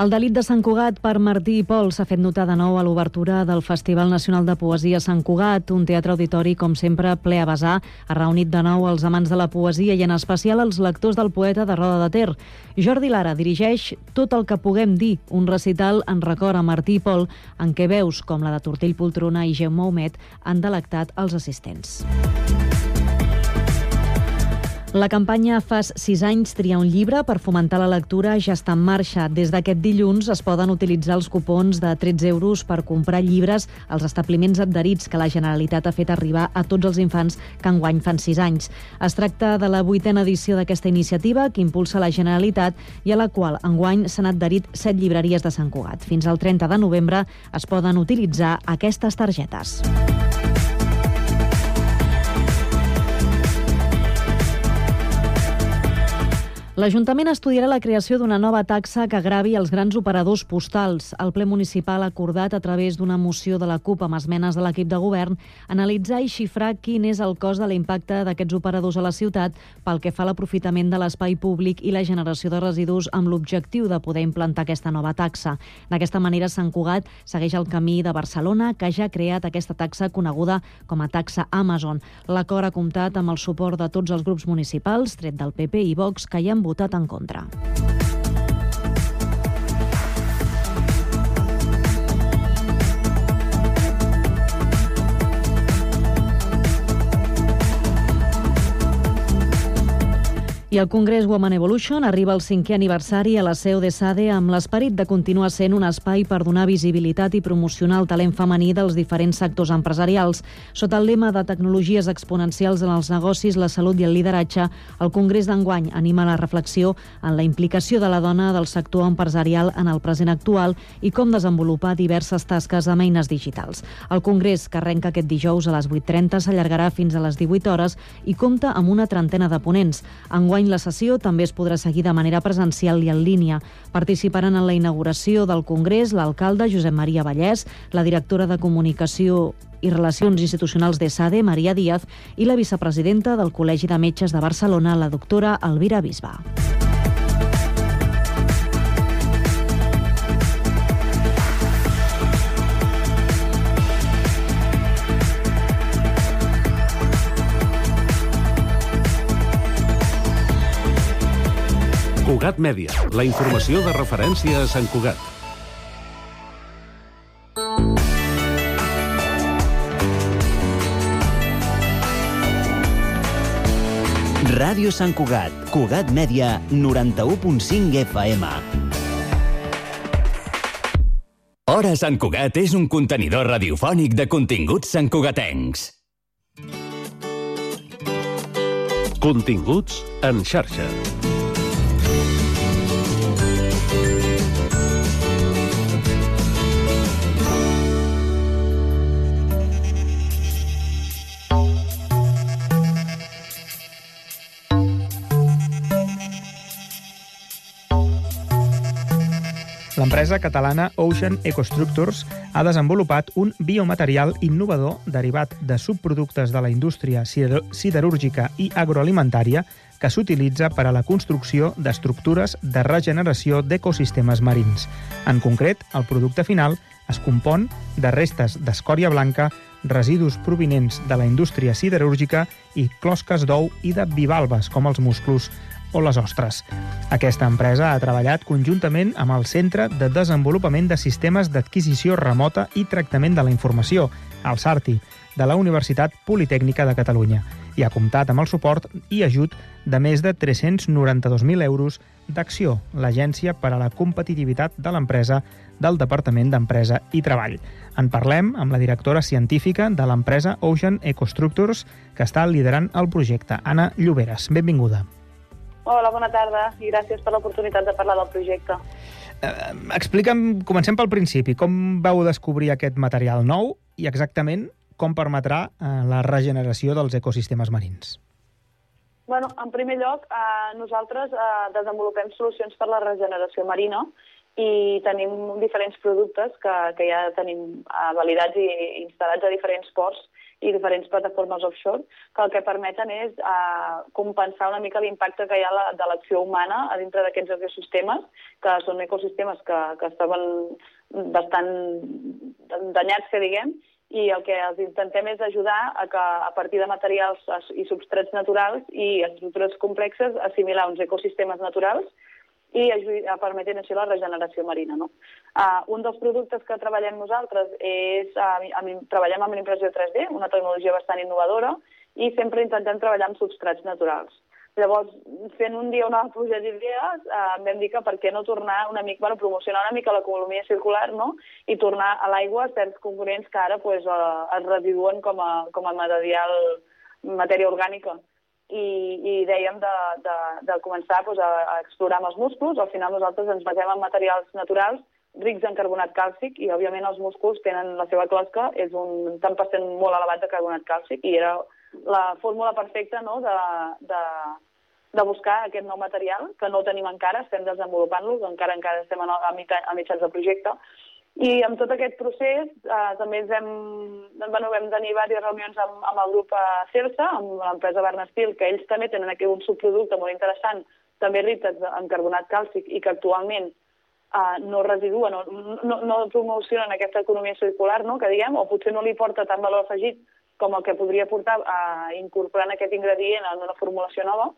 El delit de Sant Cugat per Martí i Pol s'ha fet notar de nou a l'obertura del Festival Nacional de Poesia Sant Cugat, un teatre auditori, com sempre, ple a besar. Ha reunit de nou els amants de la poesia i en especial els lectors del poeta de Roda de Ter. Jordi Lara dirigeix tot el que puguem dir, un recital en record a Martí i Pol, en què veus com la de Tortell Poltrona i Jaume Humet han delectat els assistents. La campanya Fas 6 anys tria un llibre per fomentar la lectura ja està en marxa. Des d'aquest dilluns es poden utilitzar els cupons de 13 euros per comprar llibres als establiments adherits que la Generalitat ha fet arribar a tots els infants que enguany fan 6 anys. Es tracta de la vuitena edició d'aquesta iniciativa que impulsa la Generalitat i a la qual enguany s'han adherit 7 llibreries de Sant Cugat. Fins al 30 de novembre es poden utilitzar aquestes targetes. L'Ajuntament estudiarà la creació d'una nova taxa que gravi els grans operadors postals. El ple municipal ha acordat a través d'una moció de la CUP amb esmenes de l'equip de govern analitzar i xifrar quin és el cost de l'impacte d'aquests operadors a la ciutat pel que fa a l'aprofitament de l'espai públic i la generació de residus amb l'objectiu de poder implantar aquesta nova taxa. D'aquesta manera, Sant Cugat segueix el camí de Barcelona, que ja ha creat aquesta taxa coneguda com a taxa Amazon. L'acord ha comptat amb el suport de tots els grups municipals, tret del PP i Vox, que hi han en contra. I el Congrés Women Evolution arriba al cinquè aniversari a la seu de SADE amb l'esperit de continuar sent un espai per donar visibilitat i promocionar el talent femení dels diferents sectors empresarials. Sota el lema de tecnologies exponencials en els negocis, la salut i el lideratge, el Congrés d'enguany anima la reflexió en la implicació de la dona del sector empresarial en el present actual i com desenvolupar diverses tasques amb eines digitals. El Congrés, que arrenca aquest dijous a les 8.30, s'allargarà fins a les 18 hores i compta amb una trentena de ponents. Enguany Enguany la sessió també es podrà seguir de manera presencial i en línia. Participaran en la inauguració del Congrés l'alcalde Josep Maria Vallès, la directora de Comunicació i Relacions Institucionals de SADE, Maria Díaz, i la vicepresidenta del Col·legi de Metges de Barcelona, la doctora Elvira Bisbà. Cugat Mèdia, la informació de referència a Sant Cugat. Ràdio Sant Cugat, Cugat Mèdia, 91.5 FM. Hora Sant Cugat és un contenidor radiofònic de continguts santcugatencs. Continguts en xarxa. L'empresa catalana Ocean Ecostructures ha desenvolupat un biomaterial innovador derivat de subproductes de la indústria siderúrgica i agroalimentària que s'utilitza per a la construcció d'estructures de regeneració d'ecosistemes marins. En concret, el producte final es compon de restes d'escòria blanca, residus provinents de la indústria siderúrgica i closques d'ou i de bivalves, com els musclos o les ostres. Aquesta empresa ha treballat conjuntament amb el Centre de Desenvolupament de Sistemes d'Adquisició Remota i Tractament de la Informació, el SARTI, de la Universitat Politècnica de Catalunya, i ha comptat amb el suport i ajut de més de 392.000 euros d'Acció, l'Agència per a la Competitivitat de l'Empresa del Departament d'Empresa i Treball. En parlem amb la directora científica de l'empresa Ocean Ecostructures, que està liderant el projecte, Anna Lloberes. Benvinguda. Hola, bona tarda i gràcies per l'oportunitat de parlar del projecte. Eh, explica'm, comencem pel principi, com vau descobrir aquest material nou i exactament com permetrà eh, la regeneració dels ecosistemes marins? Bueno, en primer lloc, eh, nosaltres eh, desenvolupem solucions per la regeneració marina i tenim diferents productes que, que ja tenim eh, validats i instal·lats a diferents ports i diferents plataformes offshore, que el que permeten és uh, compensar una mica l'impacte que hi ha la, de l'acció humana a dintre d'aquests ecosistemes, que són ecosistemes que, que estaven bastant danyats, que diguem, i el que els intentem és ajudar a que a partir de materials i substrats naturals i estructures complexes assimilar uns ecosistemes naturals i a permetent així la regeneració marina. No? Uh, un dels productes que treballem nosaltres és, uh, amb, treballem amb l'impressió 3D, una tecnologia bastant innovadora, i sempre intentem treballar amb substrats naturals. Llavors, fent un dia una pluja d'idees, eh, vam dir que per què no tornar una mica, bueno, promocionar una mica l'economia circular, no?, i tornar a l'aigua certs components que ara pues, eh, es residuen com a, com a material, matèria orgànica i, i dèiem de, de, de començar doncs, a, a explorar amb els músculs. Al final nosaltres ens basem en materials naturals rics en carbonat càlcic i, òbviament, els músculs tenen la seva closca, és un tant per cent molt elevat de carbonat càlcic i era la fórmula perfecta no, de, de, de buscar aquest nou material, que no tenim encara, estem desenvolupant-lo, encara encara estem a, a mitjans de projecte, i amb tot aquest procés eh, també ens hem, bueno, vam tenir diverses reunions amb, amb el grup eh, CERSA, amb l'empresa Bernastil, que ells també tenen aquí un subproducte molt interessant, també ric en carbonat càlcic i que actualment eh, no residua, no, no, no promocionen aquesta economia circular, no, que diguem, o potser no li porta tant valor afegit com el que podria portar eh, incorporant aquest ingredient en una formulació nova.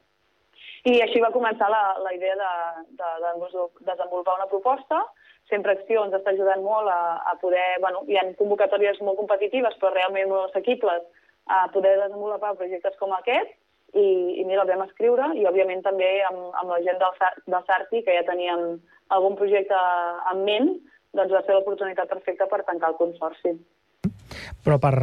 I així va començar la, la idea de, de, de desenvolupar una proposta sempre Acció ens està ajudant molt a, a poder, bueno, hi ha convocatòries molt competitives però realment molt assequibles a poder desenvolupar projectes com aquest i, i mira, el vam escriure i òbviament també amb, amb la gent del, del Sarti, que ja teníem algun projecte en ment, doncs va ser l'oportunitat perfecta per tancar el consorci. Però per,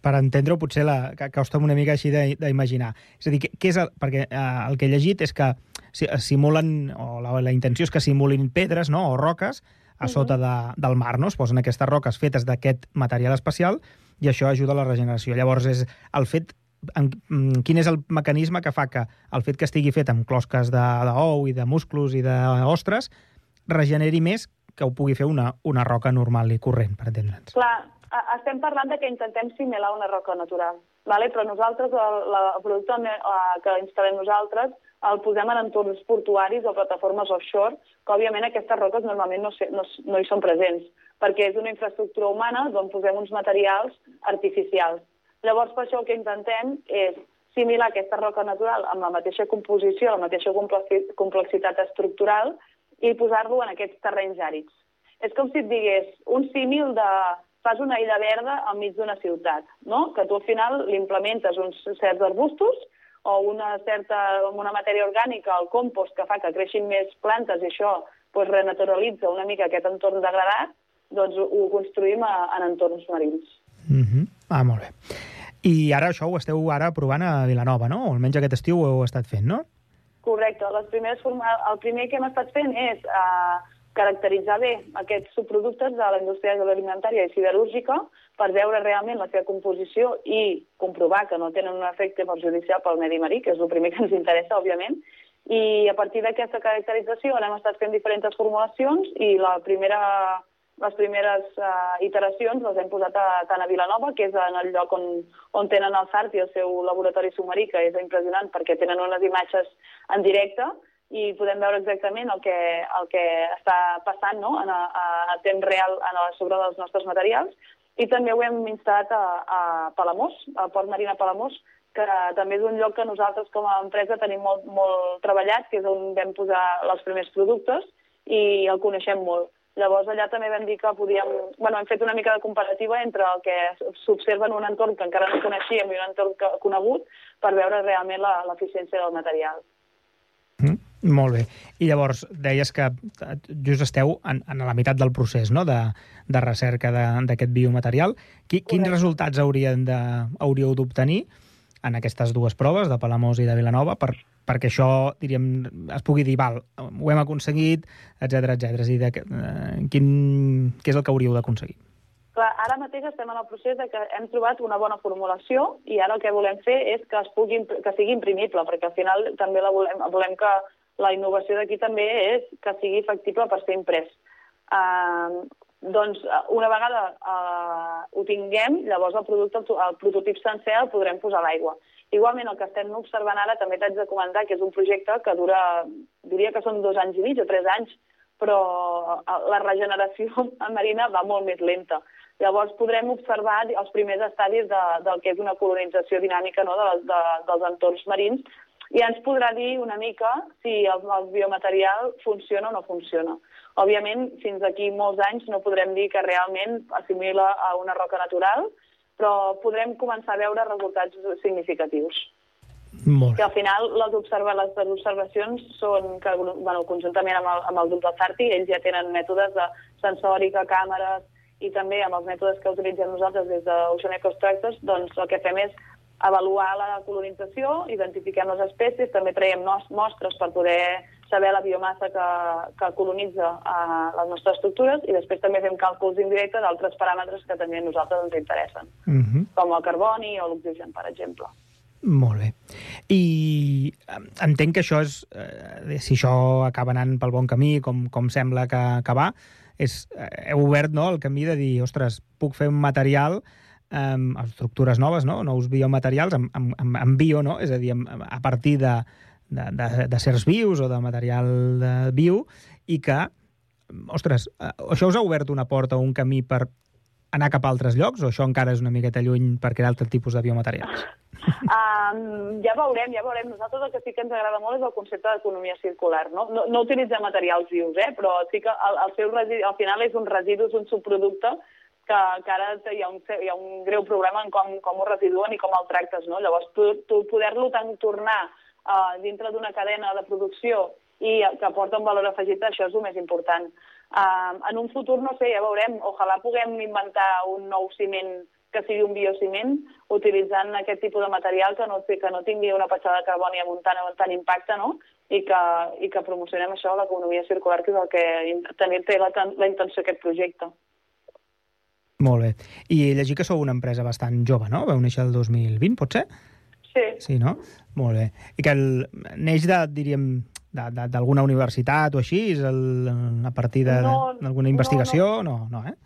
per entendre-ho potser la, que costa una mica així d'imaginar. És a dir, què, què és el, perquè eh, el que he llegit és que simulen, o la, la intenció és que simulin pedres no, o roques a sota de, del mar, no? Es posen aquestes roques fetes d'aquest material especial i això ajuda a la regeneració. Llavors, és el fet en, mm, quin és el mecanisme que fa que el fet que estigui fet amb closques d'ou i de musclos i d'ostres regeneri més que ho pugui fer una, una roca normal i corrent, per entendre'ns. Clar, estem parlant de que intentem similar una roca natural, vale? però nosaltres, el, el producte que instal·lem nosaltres, el posem en entorns portuaris o plataformes offshore, que òbviament aquestes roques normalment no, no, no hi són presents, perquè és una infraestructura humana d'on posem uns materials artificials. Llavors, per això el que intentem és similar aquesta roca natural amb la mateixa composició, la mateixa complexitat estructural i posar-lo en aquests terrenys àrids. És com si et digués un símil de fas una illa verda enmig d'una ciutat, no? que tu al final li implementes uns certs arbustos o una certa una matèria orgànica, el compost, que fa que creixin més plantes i això pues, renaturalitza una mica aquest entorn degradat, doncs ho construïm a, en entorns marins. Mm -hmm. Ah, molt bé. I ara això ho esteu ara provant a Vilanova, no? O almenys aquest estiu ho heu estat fent, no? Correcte. Les primeres el primer que hem estat fent és uh, caracteritzar bé aquests subproductes de la indústria agroalimentària i siderúrgica per veure realment la seva composició i comprovar que no tenen un efecte perjudicial pel medi marí, que és el primer que ens interessa, òbviament, i a partir d'aquesta caracterització hem estat fent diferents formulacions i la primera, les primeres uh, iteracions les hem posat a, tant a Vilanova, que és en el lloc on, on tenen el SART i el seu laboratori submarí, que és impressionant perquè tenen unes imatges en directe, i podem veure exactament el que, el que està passant no? en a, a temps real en a, sobre dels nostres materials. I també ho hem instal·lat a, a Palamós, al Port Marina Palamós, que també és un lloc que nosaltres com a empresa tenim molt, molt treballat, que és on vam posar els primers productes i el coneixem molt. Llavors allà també vam dir que podíem... Bueno, hem fet una mica de comparativa entre el que s'observa en un entorn que encara no coneixíem i un entorn que, conegut per veure realment l'eficiència del material. Mm. Molt bé. I llavors, deies que just esteu en, en la meitat del procés no? de, de recerca d'aquest biomaterial. Qui, quins resultats haurien de, hauríeu d'obtenir en aquestes dues proves, de Palamós i de Vilanova, per, perquè això, diríem, es pugui dir, val, ho hem aconseguit, etc etc. És a dir, de, eh, quin, què és el que hauríeu d'aconseguir? Clar, ara mateix estem en el procés de que hem trobat una bona formulació i ara el que volem fer és que, es pugui, que sigui imprimible, perquè al final també la volem, volem que la innovació d'aquí també és que sigui factible per ser imprès. Uh, Doncs eh, una vegada eh, ho tinguem, llavors el producte, el prototip sencer el podrem posar a l'aigua. Igualment, el que estem observant ara també t'haig de comentar que és un projecte que dura, diria que són dos anys i mig o tres anys, però eh, la regeneració marina va molt més lenta. Llavors podrem observar els primers estadis de, del que és una colonització dinàmica no, de, de, dels entorns marins i ens podrà dir una mica si el, el biomaterial funciona o no funciona. Òbviament, fins d'aquí molts anys no podrem dir que realment assimila a una roca natural, però podrem començar a veure resultats significatius. Molt Que al final les, observa, les, observacions són que, bueno, conjuntament amb el, amb el grup del Sarti, ells ja tenen mètodes de sensòrica, càmeres, i també amb els mètodes que utilitzem nosaltres des d'Ocean Ecostructures, doncs el que fem és avaluar la colonització, identifiquem les espècies, també traiem mostres per poder saber la biomassa que, que colonitza eh, les nostres estructures i després també fem càlculs indirectes d'altres paràmetres que també a nosaltres ens interessen, uh Mhm. -huh. com el carboni o l'oxigen, per exemple. Molt bé. I entenc que això és... Eh, si això acaba anant pel bon camí, com, com sembla que, que va, és, eh, heu obert no, el camí de dir, ostres, puc fer un material amb estructures noves, no? nous biomaterials, amb, amb, amb, amb bio, no? és a dir, amb, a partir de, de, de, de certs vius o de material de viu, i que, ostres, eh, això us ha obert una porta o un camí per anar cap a altres llocs, o això encara és una miqueta lluny per crear altre tipus de biomaterials? Um, ja veurem, ja veurem. Nosaltres el que sí que ens agrada molt és el concepte d'economia circular. No, no, no utilitzem materials vius, eh? però sí que el, el seu residu, al final és un residu, és un subproducte que, que ara hi ha, un, hi ha un greu problema en com, com ho residuen i com el tractes. No? Llavors, tu, tu poder-lo tant tornar uh, dintre d'una cadena de producció i que aporta un valor afegit, això és el més important. Uh, en un futur, no sé, ja veurem, ojalà puguem inventar un nou ciment que sigui un biociment, utilitzant aquest tipus de material que no, que no tingui una petjada de carboni amb un tant, amb tant impacte, no? I que, i que promocionem això, l'economia circular, que és el que tenir, té la, la intenció aquest projecte. Molt bé. I llegir que sou una empresa bastant jove, no? Vau néixer el 2020, pot ser? Sí. Sí, no? Molt bé. I que el, neix de, diríem, d'alguna universitat o així? És el, a partir d'alguna no, investigació? No, no, no, eh?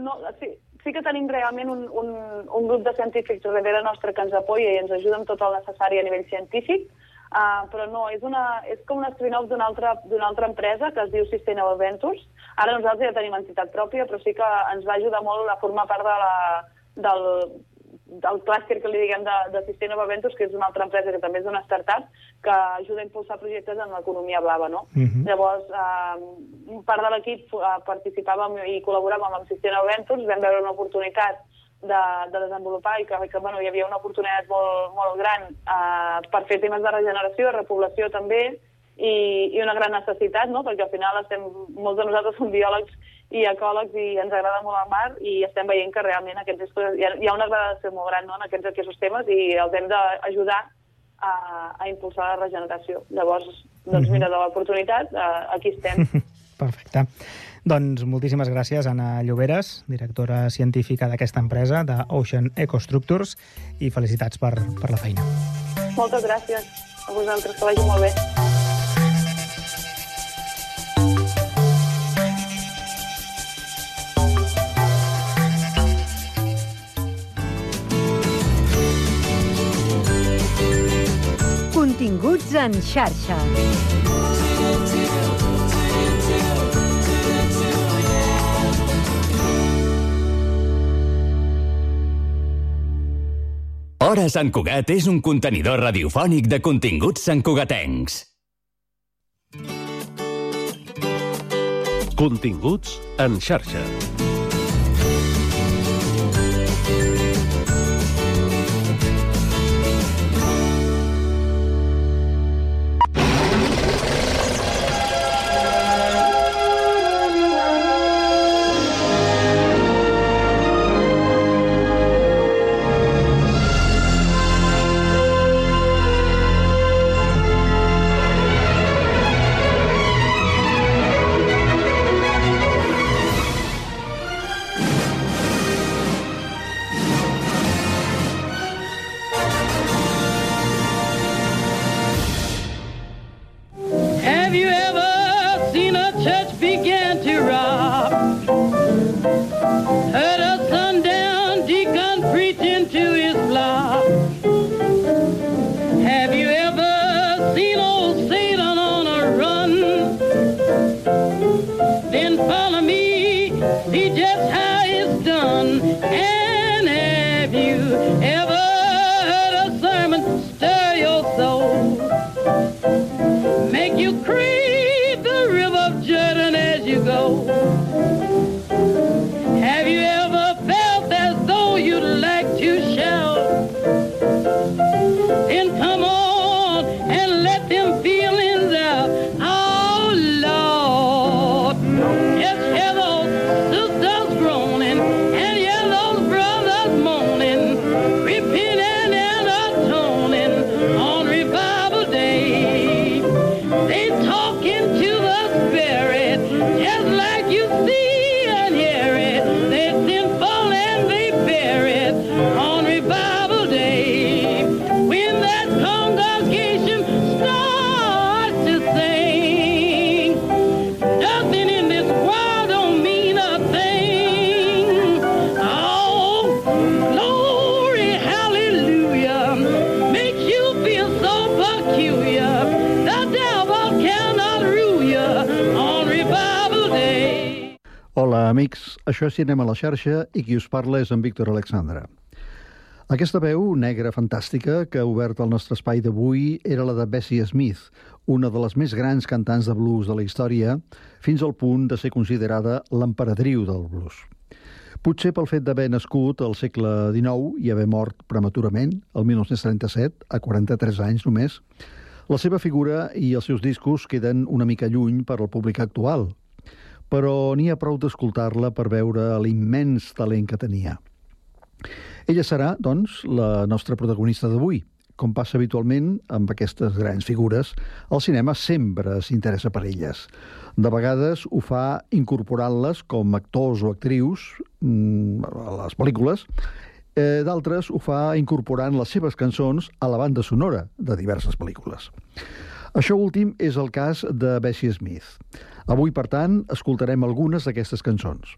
No, sí, sí que tenim realment un, un, un grup de científics darrere nostre que ens apoya i ens ajuda amb tot el necessari a nivell científic, uh, però no, és, una, és com un spin-off d'una altra, altra empresa que es diu Sustainable Ventures. Ara nosaltres ja tenim entitat pròpia, però sí que ens va ajudar molt a formar part de la, del, del clúster que li diguem de, de Sustainable Ventures, que és una altra empresa que també és una startup, que ajuda a impulsar projectes en l'economia blava, no? Uh -huh. Llavors, eh, part de l'equip eh, participàvem i col·laboràvem amb Sustainable Ventures, vam veure una oportunitat de, de desenvolupar i que, que bueno, hi havia una oportunitat molt, molt gran eh, per fer temes de regeneració, repoblació també, i, i una gran necessitat, no? perquè al final estem, molts de nosaltres som biòlegs i ecòlegs i ens agrada molt el mar i estem veient que realment aquests, hi, ha, hi ha una gradació molt gran no? en aquests sistemes i els hem d'ajudar a, a impulsar la regeneració. Llavors, doncs mira, de l'oportunitat, eh, aquí estem. Perfecte. Doncs moltíssimes gràcies, Anna Lloberes, directora científica d'aquesta empresa, de Ocean Ecostructures, i felicitats per, per la feina. Moltes gràcies a vosaltres, que vagi molt bé. Continguts en xarxa. Hora Sant Cugat és un contenidor radiofònic de continguts santcugatencs. Continguts en xarxa. Això és Cinema a la xarxa i qui us parla és en Víctor Alexandra. Aquesta veu negra fantàstica que ha obert el nostre espai d'avui era la de Bessie Smith, una de les més grans cantants de blues de la història, fins al punt de ser considerada l'emperadriu del blues. Potser pel fet d'haver nascut al segle XIX i haver mort prematurament, el 1937, a 43 anys només, la seva figura i els seus discos queden una mica lluny per al públic actual, però n'hi ha prou d'escoltar-la per veure l'immens talent que tenia. Ella serà, doncs, la nostra protagonista d'avui. Com passa habitualment amb aquestes grans figures, el cinema sempre s'interessa per elles. De vegades ho fa incorporant-les com actors o actrius mm, a les pel·lícules, eh, d'altres ho fa incorporant les seves cançons a la banda sonora de diverses pel·lícules. Això últim és el cas de Bessie Smith. Avui, per tant, escoltarem algunes d'aquestes cançons.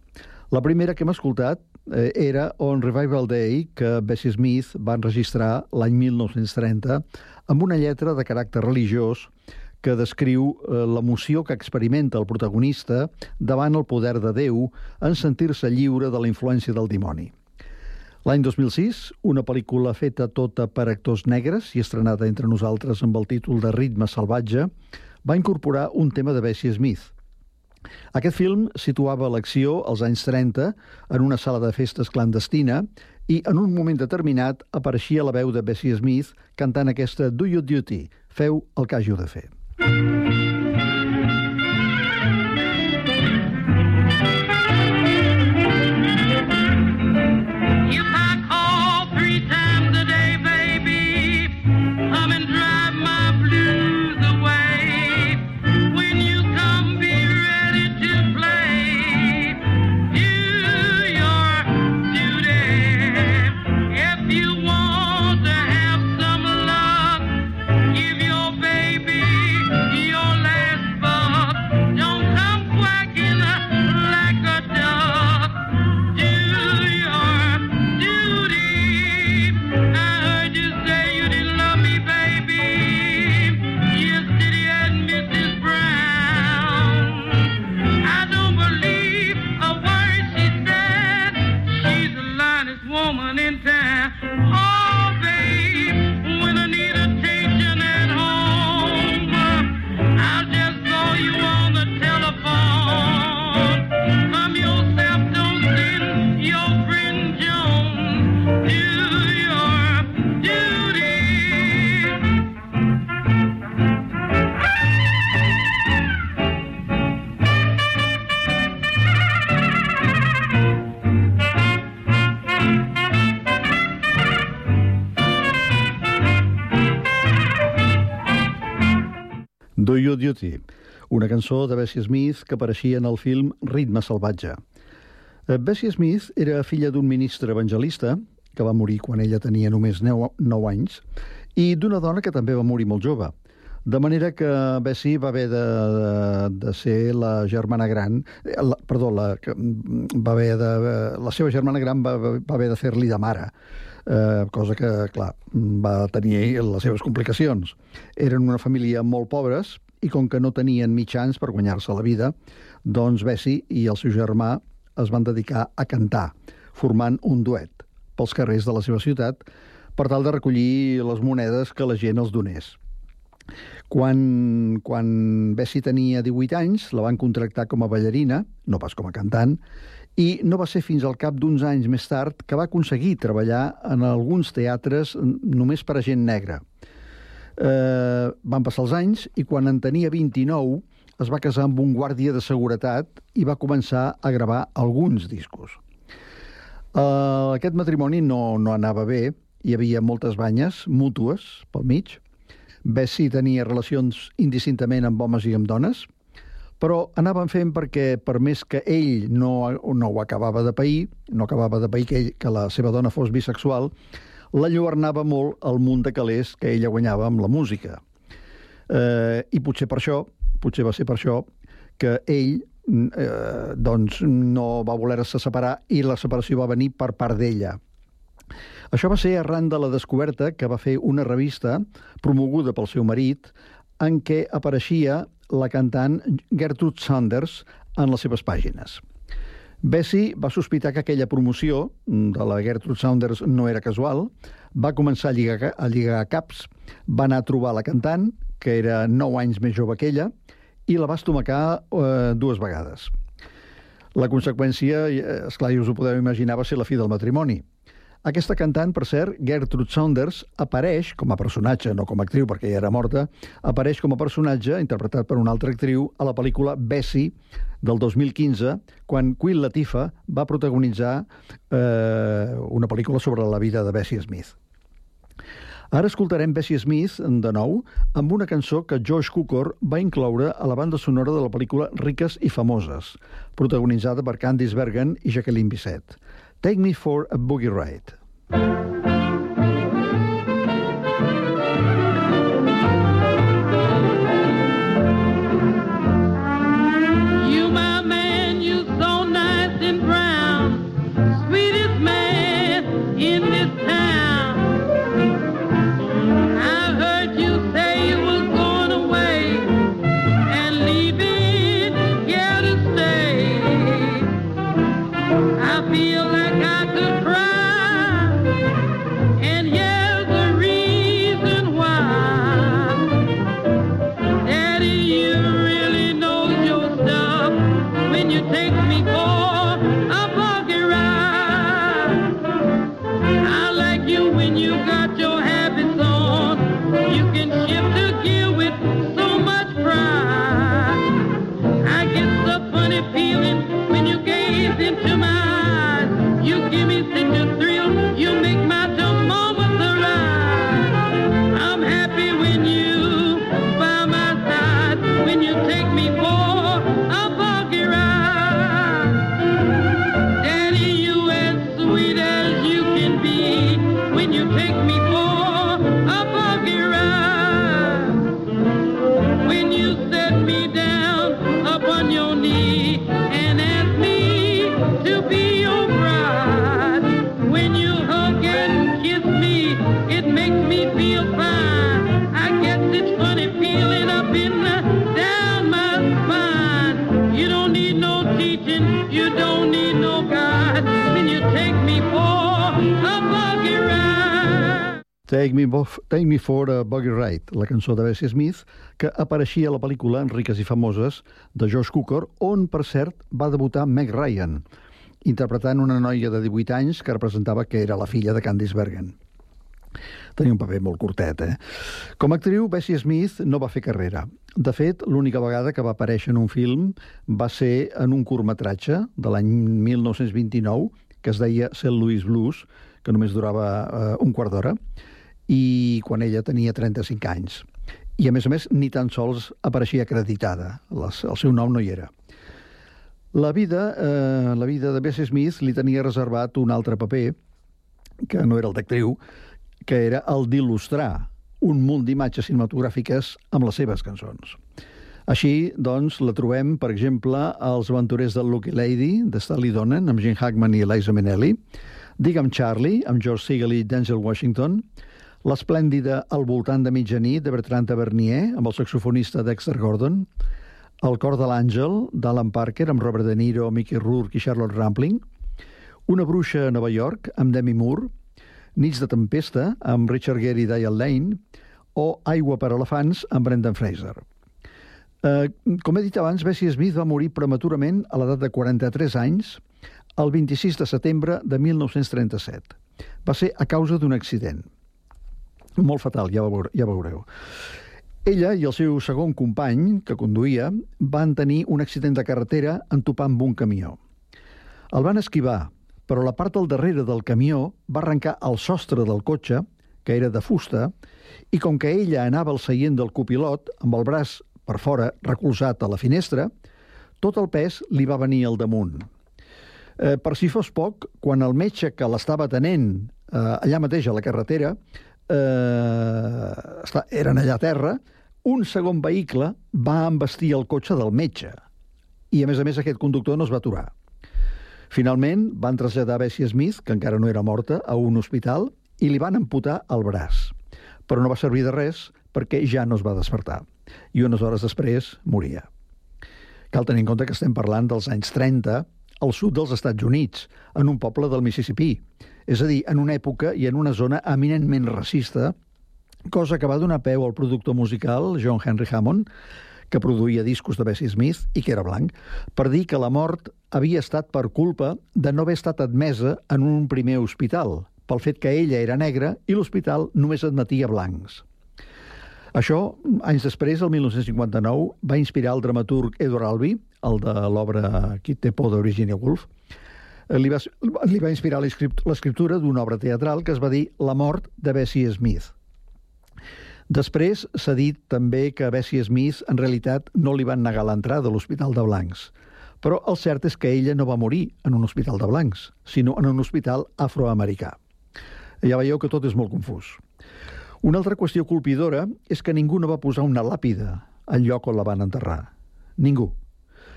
La primera que hem escoltat eh, era On Revival Day, que Bessie Smith va enregistrar l'any 1930 amb una lletra de caràcter religiós que descriu eh, l'emoció que experimenta el protagonista davant el poder de Déu en sentir-se lliure de la influència del dimoni. L'any 2006, una pel·lícula feta tota per actors negres i estrenada entre nosaltres amb el títol de Ritme salvatge, va incorporar un tema de Bessie Smith. Aquest film situava l'acció als anys 30 en una sala de festes clandestina i en un moment determinat apareixia la veu de Bessie Smith cantant aquesta Do Your Duty, feu el que hàgiu de fer. If Duty, una cançó de Bessie Smith que apareixia en el film Ritme salvatge. Eh, Bessie Smith era filla d'un ministre evangelista, que va morir quan ella tenia només 9, 9 anys, i d'una dona que també va morir molt jove. De manera que Bessie va haver de, de, de ser la germana gran, eh, la, perdó, la, que va haver de, la seva germana gran va, va haver de fer-li de mare, eh, cosa que, clar, va tenir les seves complicacions. Eren una família molt pobres i com que no tenien mitjans per guanyar-se la vida, doncs Bessie i el seu germà es van dedicar a cantar, formant un duet pels carrers de la seva ciutat per tal de recollir les monedes que la gent els donés. Quan, quan Bessie tenia 18 anys, la van contractar com a ballarina, no pas com a cantant, i no va ser fins al cap d'uns anys més tard que va aconseguir treballar en alguns teatres només per a gent negra. Eh, van passar els anys i quan en tenia 29 es va casar amb un guàrdia de seguretat i va començar a gravar alguns discos. Uh, aquest matrimoni no, no anava bé, hi havia moltes banyes mútues pel mig. Bessie tenia relacions indistintament amb homes i amb dones, però anaven fent perquè, per més que ell no, no ho acabava de pair, no acabava de pair que, ell, que la seva dona fos bisexual, l'enlluernava molt el munt de calés que ella guanyava amb la música. Eh, I potser per això, potser va ser per això, que ell eh, doncs no va voler-se separar i la separació va venir per part d'ella. Això va ser arran de la descoberta que va fer una revista promoguda pel seu marit en què apareixia la cantant Gertrude Sanders en les seves pàgines. Bessie va sospitar que aquella promoció de la Gertrude Saunders no era casual, va començar a lligar, a lligar caps, va anar a trobar la cantant, que era 9 anys més jove que ella, i la va estomacar eh, dues vegades. La conseqüència, és clar, us ho podeu imaginar, va ser la fi del matrimoni. Aquesta cantant, per cert, Gertrude Saunders, apareix com a personatge, no com a actriu perquè ja era morta, apareix com a personatge, interpretat per una altra actriu, a la pel·lícula Bessie, del 2015, quan Queen Latifah va protagonitzar eh, una pel·lícula sobre la vida de Bessie Smith. Ara escoltarem Bessie Smith, de nou, amb una cançó que George Cukor va incloure a la banda sonora de la pel·lícula Riques i famoses, protagonitzada per Candice Bergen i Jacqueline Bisset. Take me for a boogie ride. Buggy Ride, la cançó de Bessie Smith, que apareixia a la pel·lícula Riques i famoses de George Cukor, on, per cert, va debutar Meg Ryan, interpretant una noia de 18 anys que representava que era la filla de Candice Bergen. Tenia un paper molt curtet, eh? Com a actriu, Bessie Smith no va fer carrera. De fet, l'única vegada que va aparèixer en un film va ser en un curtmetratge de l'any 1929 que es deia St. Louis Blues, que només durava eh, un quart d'hora, i quan ella tenia 35 anys. I, a més a més, ni tan sols apareixia acreditada. Les, el seu nom no hi era. La vida, eh, la vida de Bessie Smith li tenia reservat un altre paper, que no era el d'actriu, que era el d'il·lustrar un munt d'imatges cinematogràfiques amb les seves cançons. Així, doncs, la trobem, per exemple, als aventurers del Lucky Lady, de Stanley Donen, amb Gene Hackman i Eliza Minnelli, Digue'm Charlie, amb George Segal i Denzel Washington, l'esplèndida Al voltant de mitjanit, de Bertrand Tavernier, amb el saxofonista Dexter Gordon, El cor de l'àngel, d'Alan Parker, amb Robert De Niro, Mickey Rourke i Charlotte Rampling, Una bruixa a Nova York, amb Demi Moore, Nits de tempesta, amb Richard Gere i Diane Lane, o Aigua per elefants, amb Brendan Fraser. Eh, com he dit abans, Bessie Smith va morir prematurament a l'edat de 43 anys el 26 de setembre de 1937. Va ser a causa d'un accident. Molt fatal, ja, veure, ja veureu. Ella i el seu segon company, que conduïa, van tenir un accident de carretera entopant amb un camió. El van esquivar, però la part del darrere del camió va arrencar el sostre del cotxe, que era de fusta, i com que ella anava al seient del copilot, amb el braç per fora recolzat a la finestra, tot el pes li va venir al damunt. Eh, per si fos poc, quan el metge que l'estava atenent eh, allà mateix a la carretera, eh, està, eren allà a terra, un segon vehicle va embestir el cotxe del metge. I, a més a més, aquest conductor no es va aturar. Finalment, van traslladar Bessie Smith, que encara no era morta, a un hospital i li van amputar el braç. Però no va servir de res perquè ja no es va despertar. I unes hores després moria. Cal tenir en compte que estem parlant dels anys 30, al sud dels Estats Units, en un poble del Mississippi. És a dir, en una època i en una zona eminentment racista, cosa que va donar peu al productor musical John Henry Hammond, que produïa discos de Bessie Smith i que era blanc, per dir que la mort havia estat per culpa de no haver estat admesa en un primer hospital, pel fet que ella era negra i l'hospital només admetia blancs. Això, anys després, el 1959, va inspirar el dramaturg Edward Albee, el de l'obra Qui té por de Virginia Woolf, eh, li va, li va inspirar l'escript- l'escriptura d'una obra teatral que es va dir La mort de Bessie Smith. Després s'ha dit també que a Bessie Smith en realitat no li van negar l'entrada a l'Hospital de Blancs. Però el cert és que ella no va morir en un hospital de blancs, sinó en un hospital afroamericà. Ja veieu que tot és molt confús. Una altra qüestió colpidora és que ningú no va posar una làpida al lloc on la van enterrar. Ningú.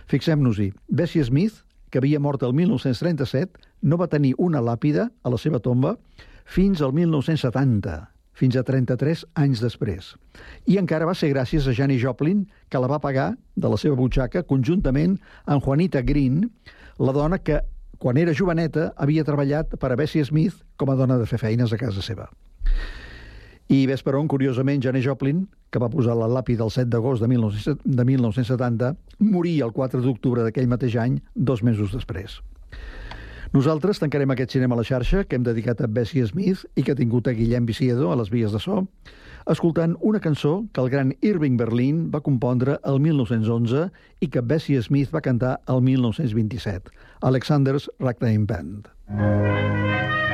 Fixem-nos-hi, Bessie Smith, que havia mort el 1937, no va tenir una làpida a la seva tomba fins al 1970, fins a 33 anys després. I encara va ser gràcies a Janis Joplin, que la va pagar de la seva butxaca conjuntament amb Juanita Green, la dona que, quan era joveneta, havia treballat per a Bessie Smith com a dona de fer feines a casa seva. I ves per on, curiosament, Janis Joplin, que va posar la làpida el 7 d'agost de, 1970 de 1970, morí el 4 d'octubre d'aquell mateix any, dos mesos després. Nosaltres tancarem aquest cinema a la xarxa que hem dedicat a Bessie Smith i que ha tingut a Guillem Viciedo a les vies de so, escoltant una cançó que el gran Irving Berlin va compondre el 1911 i que Bessie Smith va cantar el 1927, Alexander's Ragtime Band. Oh,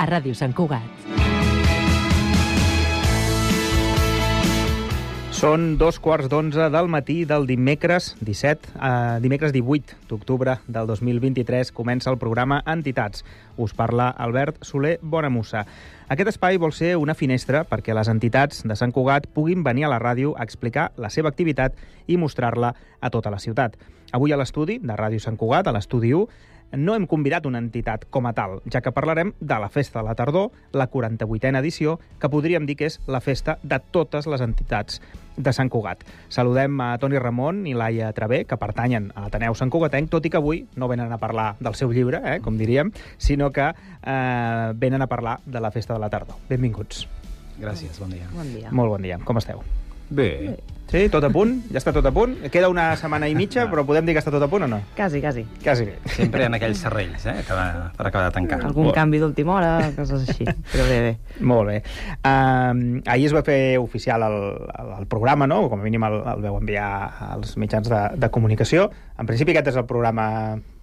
a Ràdio Sant Cugat. Són dos quarts d'onze del matí del dimecres 17, eh, dimecres 18 d'octubre del 2023. Comença el programa Entitats. Us parla Albert Soler Bonamussa. Aquest espai vol ser una finestra perquè les entitats de Sant Cugat puguin venir a la ràdio a explicar la seva activitat i mostrar-la a tota la ciutat. Avui a l'estudi de Ràdio Sant Cugat, a l'estudi 1, no hem convidat una entitat com a tal, ja que parlarem de la Festa de la Tardor, la 48a edició, que podríem dir que és la festa de totes les entitats de Sant Cugat. Saludem a Toni Ramon i Laia Travé, que pertanyen a l'Ateneu Sant Cugatenc, tot i que avui no venen a parlar del seu llibre, eh, com diríem, sinó que eh, venen a parlar de la Festa de la Tardor. Benvinguts. Gràcies, bon dia. Bon dia. Molt bon dia. Com esteu? Bé. Sí, tot a punt? Ja està tot a punt? Queda una setmana i mitja, però podem dir que està tot a punt o no? Quasi, quasi. Quasi bé. Sempre ha aquells serrells, eh, que va, per acabar de tancar. Algun Molt. canvi d'última hora, coses així. Però bé, bé. Molt bé. Uh, ahir es va fer oficial el, el, el programa, no? Com a mínim el, el veu enviar als mitjans de, de comunicació. En principi aquest és el programa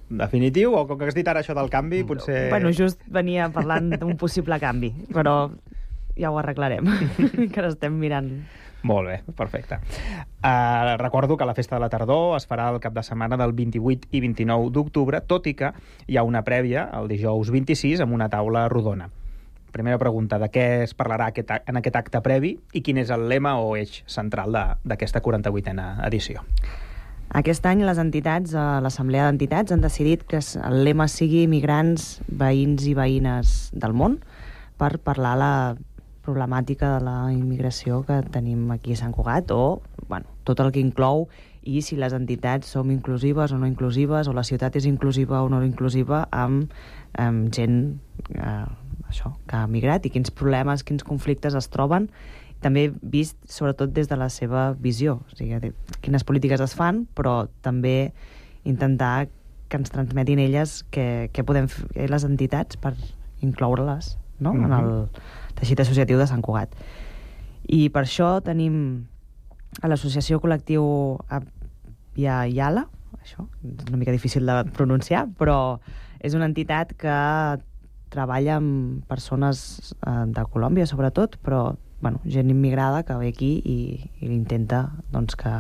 definitiu, o com que has dit ara això del canvi, potser... Bueno, just venia parlant d'un possible canvi, però ja ho arreglarem, que ara estem mirant. Molt bé, perfecte. Uh, recordo que la Festa de la Tardor es farà el cap de setmana del 28 i 29 d'octubre, tot i que hi ha una prèvia, el dijous 26, amb una taula rodona. Primera pregunta, de què es parlarà aquest, en aquest acte previ i quin és el lema o eix central d'aquesta 48a edició? Aquest any les entitats, a l'Assemblea d'Entitats, han decidit que el lema sigui migrants, veïns i veïnes del món per parlar la problemàtica de la immigració que tenim aquí a Sant Cugat o bueno, tot el que inclou i si les entitats som inclusives o no inclusives o la ciutat és inclusiva o no inclusiva amb, amb gent eh, això, que ha migrat i quins problemes, quins conflictes es troben. També vist sobretot des de la seva visió, o sigui, quines polítiques es fan, però també intentar que ens transmetin elles què, què podem fer les entitats per incloure-les no? Mhm. en el teixit associatiu de Sant Cugat. I per això tenim a l'associació col·lectiu Via Yala, això és una mica difícil de pronunciar, però és una entitat que treballa amb persones eh, de Colòmbia, sobretot, però bueno, gent immigrada que ve aquí i, i intenta doncs, que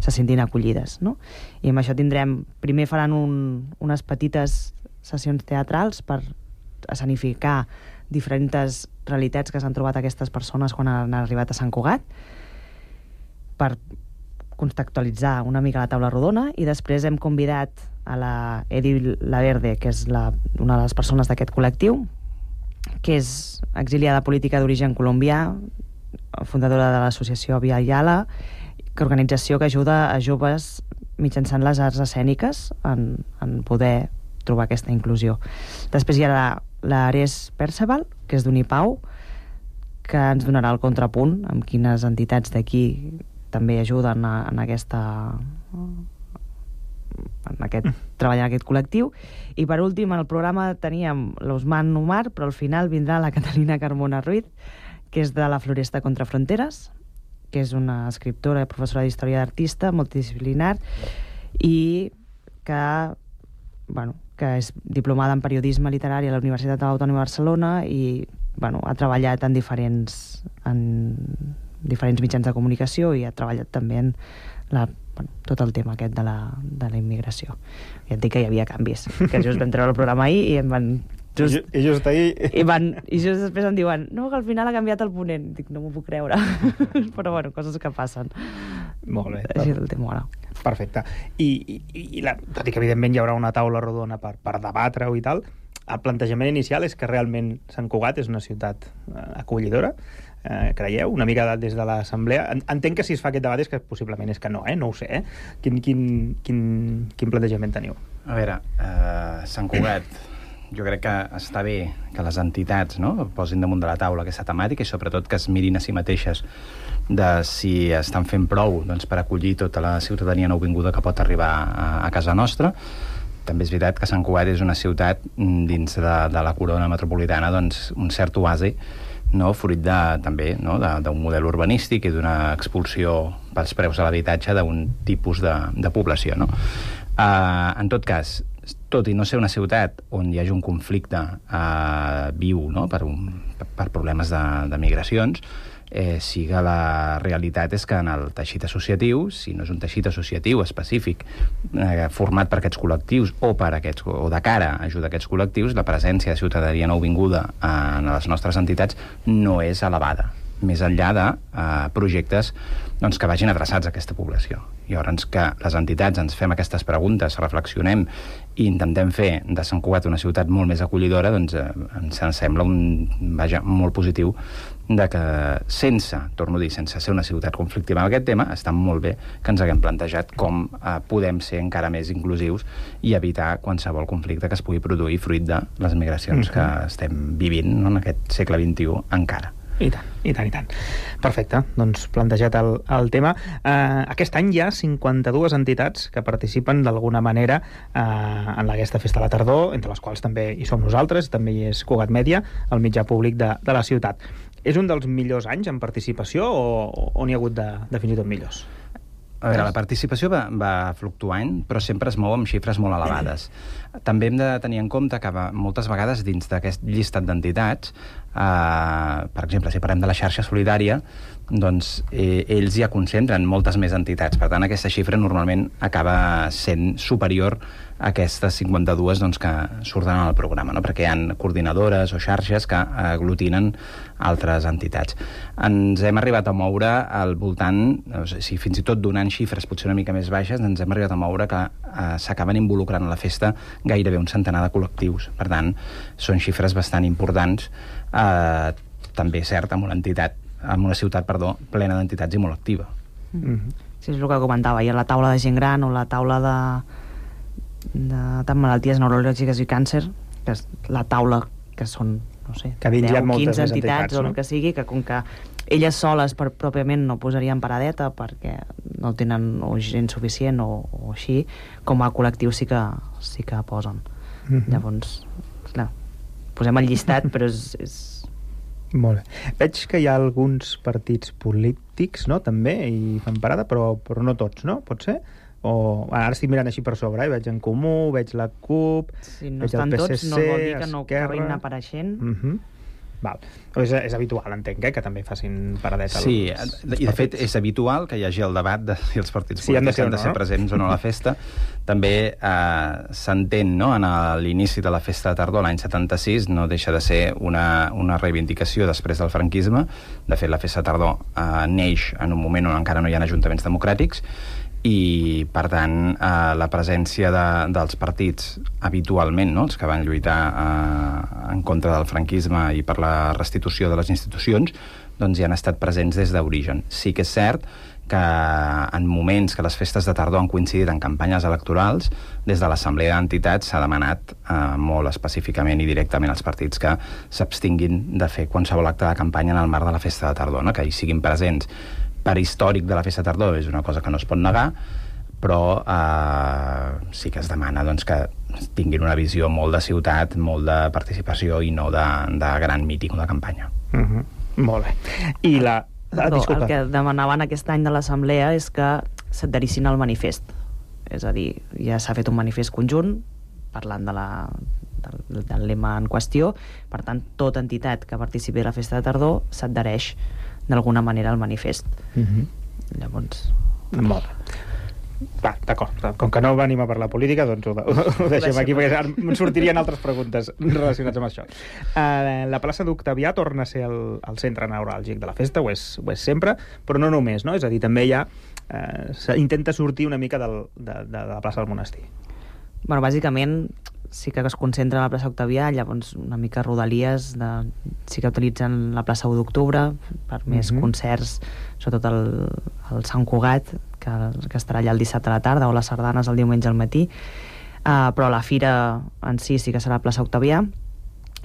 se sentin acollides. No? I amb això tindrem... Primer faran un, unes petites sessions teatrals per escenificar diferents realitats que s'han trobat aquestes persones quan han arribat a Sant Cugat, per contextualitzar una mica la taula rodona i després hem convidat a la Edi Laverde, que és la, una de les persones d'aquest col·lectiu, que és exiliada política d'origen colombià, fundadora de l'associació Via Yala, que organització que ajuda a joves mitjançant les arts escèniques en, en poder trobar aquesta inclusió. Després hi ha la- l'Ares Perceval, que és d'Unipau, que ens donarà el contrapunt amb quines entitats d'aquí també ajuden a, en aquesta en aquest, treballar en aquest col·lectiu. I per últim, en el programa teníem l'Osman Umar, però al final vindrà la Catalina Carmona Ruiz, que és de la Floresta contra Fronteres, que és una escriptora i professora d'història d'artista, multidisciplinar, i que, bueno, que és diplomada en periodisme literari a la Universitat Autònoma de Barcelona i bueno, ha treballat en diferents, en diferents mitjans de comunicació i ha treballat també en la, bueno, tot el tema aquest de la, de la immigració. I et dic que hi havia canvis, que just vam treure el programa ahir i em van... Just, I, I just ahir... i, van, I just després em diuen no, que al final ha canviat el ponent. Dic, no m'ho puc creure. Però bueno, coses que passen. Molt bé. Així és el tema ara. Perfecte. I, i, i la, tot i que evidentment hi haurà una taula rodona per, per debatre-ho i tal, el plantejament inicial és que realment Sant Cugat és una ciutat eh, acollidora, eh, creieu? Una mica de, des de l'Assemblea. En- Entenc que si es fa aquest debat és que possiblement és que no, eh? No ho sé, eh? Quin, quin, quin, quin plantejament teniu? A veure, eh, Sant Cugat, jo crec que està bé que les entitats no, posin damunt de la taula aquesta temàtica i sobretot que es mirin a si mateixes de si estan fent prou doncs, per acollir tota la ciutadania nouvinguda que pot arribar a, a casa nostra. També és veritat que Sant Cugat és una ciutat mm, dins de, de la corona metropolitana doncs, un cert oasi no, fruit de, també no, d'un model urbanístic i d'una expulsió pels preus de l'habitatge d'un tipus de, de població. No? Uh, en tot cas, tot i no ser una ciutat on hi hagi un conflicte eh, viu no? per, un, per problemes de, de migracions, eh, sí que la realitat és que en el teixit associatiu, si no és un teixit associatiu específic eh, format per aquests col·lectius o, per aquests, o de cara a ajudar aquests col·lectius, la presència de ciutadania nouvinguda en les nostres entitats no és elevada més enllà de eh, projectes doncs, que vagin adreçats a aquesta població. Llavors, que les entitats ens fem aquestes preguntes, reflexionem i intentem fer de Sant Cugat una ciutat molt més acollidora, doncs eh, ens sembla un, vaja, molt positiu de que sense, torno a dir, sense ser una ciutat conflictiva en aquest tema, està molt bé que ens haguem plantejat com eh, podem ser encara més inclusius i evitar qualsevol conflicte que es pugui produir fruit de les migracions mm -hmm. que estem vivint no, en aquest segle XXI encara. I tant, i tant, i tant. Perfecte, doncs plantejat el, el tema. Uh, aquest any hi ha 52 entitats que participen d'alguna manera uh, en aquesta festa de la tardor, entre les quals també hi som nosaltres, també hi és Cugat Mèdia, el mitjà públic de, de la ciutat. És un dels millors anys en participació o, o n'hi ha hagut de, de fins i tot millors? A veure, la participació va, va fluctuant, però sempre es mou amb xifres molt elevades. També hem de tenir en compte que moltes vegades dins d'aquest llistat d'entitats Uh, per exemple, si parlem de la xarxa solidària, doncs eh, ells ja concentren moltes més entitats. Per tant, aquesta xifra normalment acaba sent superior aquestes 52 doncs, que surten al programa, no? perquè hi ha coordinadores o xarxes que aglutinen altres entitats. Ens hem arribat a moure al voltant, no sé, si fins i tot donant xifres potser una mica més baixes, ens hem arribat a moure que eh, s'acaben involucrant a la festa gairebé un centenar de col·lectius. Per tant, són xifres bastant importants eh, també cert amb una entitat amb una ciutat, perdó, plena d'entitats i molt activa. Mm -hmm. Sí, és el que comentava, hi ha la taula de gent gran o la taula de, de, de malalties neurològiques i càncer, que és la taula que són, no sé, que 10, 15 entitats, entitats no? o el que sigui, que com que elles soles per, pròpiament no posarien paradeta perquè no tenen o gent suficient o, o així, com a col·lectiu sí que, sí que posen. Mm -hmm. Llavors, clar, posem el llistat, però és, és molt bé. Veig que hi ha alguns partits polítics, no?, també, i fan parada, però, però no tots, no? Pot ser? O, ara estic mirant així per sobre, eh? veig en Comú, veig la CUP, si no veig estan el PSC, tots, no vol dir que no Esquerra... acabin apareixent. Uh -huh. Val. És, és habitual, entenc, eh, que també facin paradeta. Sí, els, i de fet és habitual que hi hagi el debat de si els partits Sí, han de polítics ser han de ser no? presents o no a la festa. També eh, s'entén, no?, en l'inici de la festa de tardor, l'any 76, no deixa de ser una, una reivindicació després del franquisme. De fet, la festa de tardor eh, neix en un moment on encara no hi ha ajuntaments democràtics, i per tant eh, la presència de, dels partits habitualment, no? els que van lluitar eh, en contra del franquisme i per la restitució de les institucions doncs hi han estat presents des d'origen. Sí que és cert que en moments que les festes de tardor han coincidit en campanyes electorals, des de l'Assemblea d'Entitats s'ha demanat eh, molt específicament i directament als partits que s'abstinguin de fer qualsevol acte de campanya en el marc de la festa de tardor, no? que hi siguin presents per històric de la festa tardor és una cosa que no es pot negar, però eh, sí que es demana doncs, que tinguin una visió molt de ciutat, molt de participació i no de, de gran míting o de campanya. Uh -huh. Molt bé. I la... Ah, Perdó, disculpa. el que demanaven aquest any de l'Assemblea és que s'adherissin al manifest. És a dir, ja s'ha fet un manifest conjunt parlant de la, del, del lema en qüestió. Per tant, tota entitat que participi a la festa de tardor s'adhereix d'alguna manera al manifest. Uh -huh. Llavors... Molt. Va, d'acord. Com que no venim a parlar política, doncs ho, ho, ho deixem aquí, perquè em sortirien altres preguntes relacionades amb això. Uh, la plaça d'Octavià torna a ser el, el centre neuràlgic de la festa, ho és, ho és sempre, però no només, no? És a dir, també hi ha... Uh, intenta sortir una mica del, de, de, de la plaça del monestir. Bueno, bàsicament sí que es concentra a la plaça Octavià, llavors una mica rodalies, de, sí que utilitzen la plaça 1 d'octubre per més Mhm. concerts, sobretot el, el Sant Cugat, que, que estarà allà el dissabte a la tarda, o les sardanes el diumenge al matí, uh, però la fira en si sí que serà a la plaça Octavià,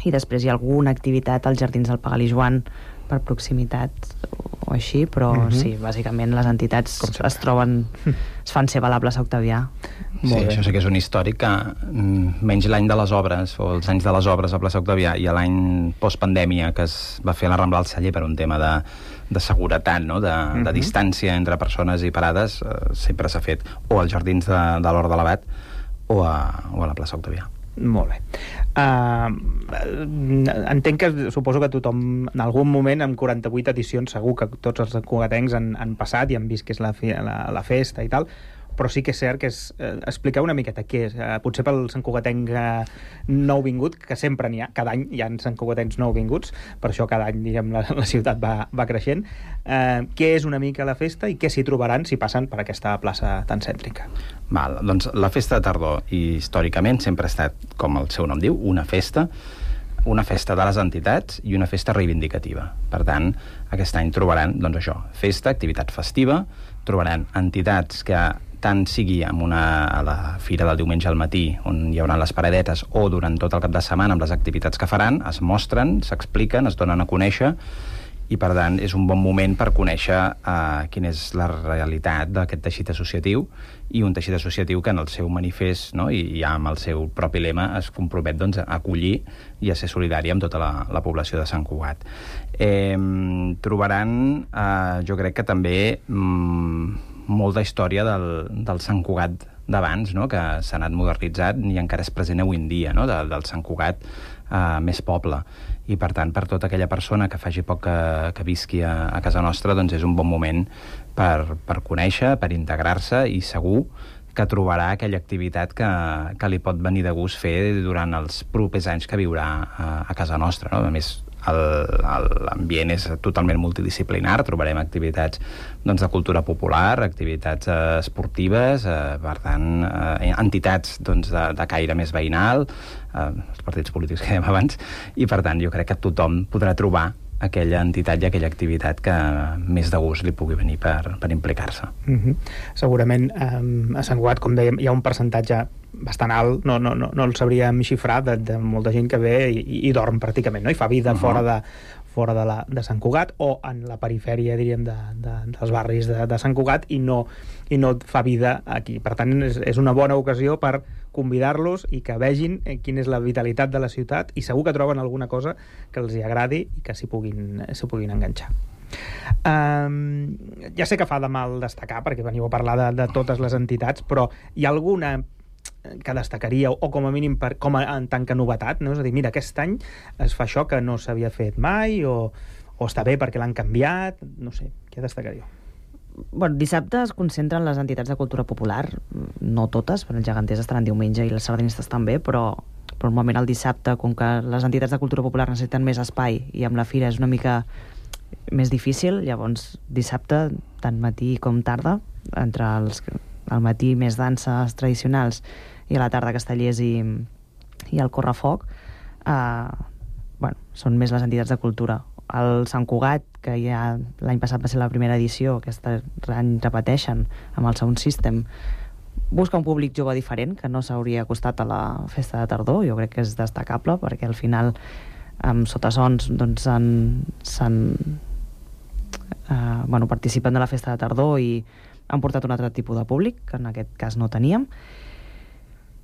i després hi ha alguna activitat als Jardins del Pagalí Joan per proximitat o així, però Mhm. sí, bàsicament les entitats es troben, es fan seva a la plaça Octavià. Sí, Molt bé. això sí que és un històric que mm, menys l'any de les obres o els anys de les obres a plaça Octavià i a l'any postpandèmia que es va fer a la Rambla del Celler per un tema de, de seguretat, no? de, de Mhm. distància entre persones i parades, eh, sempre s'ha fet o als jardins de, de l'Hort de l'Abat o a, o a la plaça Octavià. Molt bé. Uh, entenc que suposo que tothom en algun moment amb 48 edicions segur que tots els cugatencs han, han passat i han vist que és la, fi- la, la festa i tal però sí que és cert que és... Eh, expliqueu una miqueta què és. Eh, potser pel Sant Cugatenc eh, nouvingut, que sempre n'hi ha, cada any hi ha Sant Cugatencs nouvinguts, per això cada any diguem, la, la ciutat va, va creixent. Eh, què és una mica la festa i què s'hi trobaran si passen per aquesta plaça tan cèntrica? Val, doncs la festa de tardor històricament sempre ha estat, com el seu nom diu, una festa una festa de les entitats i una festa reivindicativa. Per tant, aquest any trobaran, doncs això, festa, activitat festiva, trobaran entitats que tant sigui amb una, a la fira del diumenge al matí, on hi haurà les paradetes, o durant tot el cap de setmana amb les activitats que faran, es mostren, s'expliquen, es donen a conèixer, i per tant és un bon moment per conèixer uh, quina és la realitat d'aquest teixit associatiu i un teixit associatiu que en el seu manifest no, i ja amb el seu propi lema es compromet doncs, a acollir i a ser solidari amb tota la, la població de Sant Cugat. Eh, trobaran, eh, jo crec que també mm, molta història del, del Sant Cugat d'abans, no? que s'ha anat modernitzat i encara és present avui en dia, no? de, del Sant Cugat eh, més poble. I, per tant, per tota aquella persona que faci poc que, que visqui a, a casa nostra, doncs és un bon moment per, per conèixer, per integrar-se i segur que trobarà aquella activitat que, que li pot venir de gust fer durant els propers anys que viurà a, a casa nostra. No? A més, l'ambient és totalment multidisciplinar, trobarem activitats doncs, de cultura popular, activitats eh, esportives, eh, per tant, eh, entitats doncs, de, de caire més veïnal, eh, els partits polítics que dèiem abans, i per tant jo crec que tothom podrà trobar aquella entitat i aquella activitat que més de gust li pugui venir per, per implicar-se. Mm -hmm. Segurament eh, a Sant Cugat, com dèiem, hi ha un percentatge bastant alt, no, no, no, no el sabríem xifrar, de, de molta gent que ve i, i dorm pràcticament, no? i fa vida uh Mhm. -huh. fora de fora de, la, de Sant Cugat o en la perifèria, diríem, de, de, dels barris de, de Sant Cugat i no, i no fa vida aquí. Per tant, és, és una bona ocasió per convidar-los i que vegin eh, quina és la vitalitat de la ciutat i segur que troben alguna cosa que els hi agradi i que s'hi puguin, s'hi puguin enganxar. Um, ja sé que fa de mal destacar, perquè veniu a parlar de, de totes les entitats, però hi ha alguna que destacaríeu, o com a mínim per, com a, en tant que novetat, no? és a dir, mira, aquest any es fa això que no s'havia fet mai, o, o està bé perquè l'han canviat, no sé, què destacaríeu? Bueno, dissabte es concentren les entitats de cultura popular, no totes, perquè els geganters estaran diumenge i les sardinistes també, però, però normalment el dissabte, com que les entitats de cultura popular necessiten més espai i amb la fira és una mica més difícil, llavors dissabte, tant matí com tarda, entre els, al matí més danses tradicionals i a la tarda castellers i, i el correfoc, eh, bueno, són més les entitats de cultura. El Sant Cugat, que ja l'any passat va ser la primera edició, aquest any repeteixen amb el Sound System, busca un públic jove diferent que no s'hauria acostat a la festa de tardor, jo crec que és destacable perquè al final amb sotasons doncs s'han eh, bueno, participen de la festa de tardor i han portat un altre tipus de públic que en aquest cas no teníem.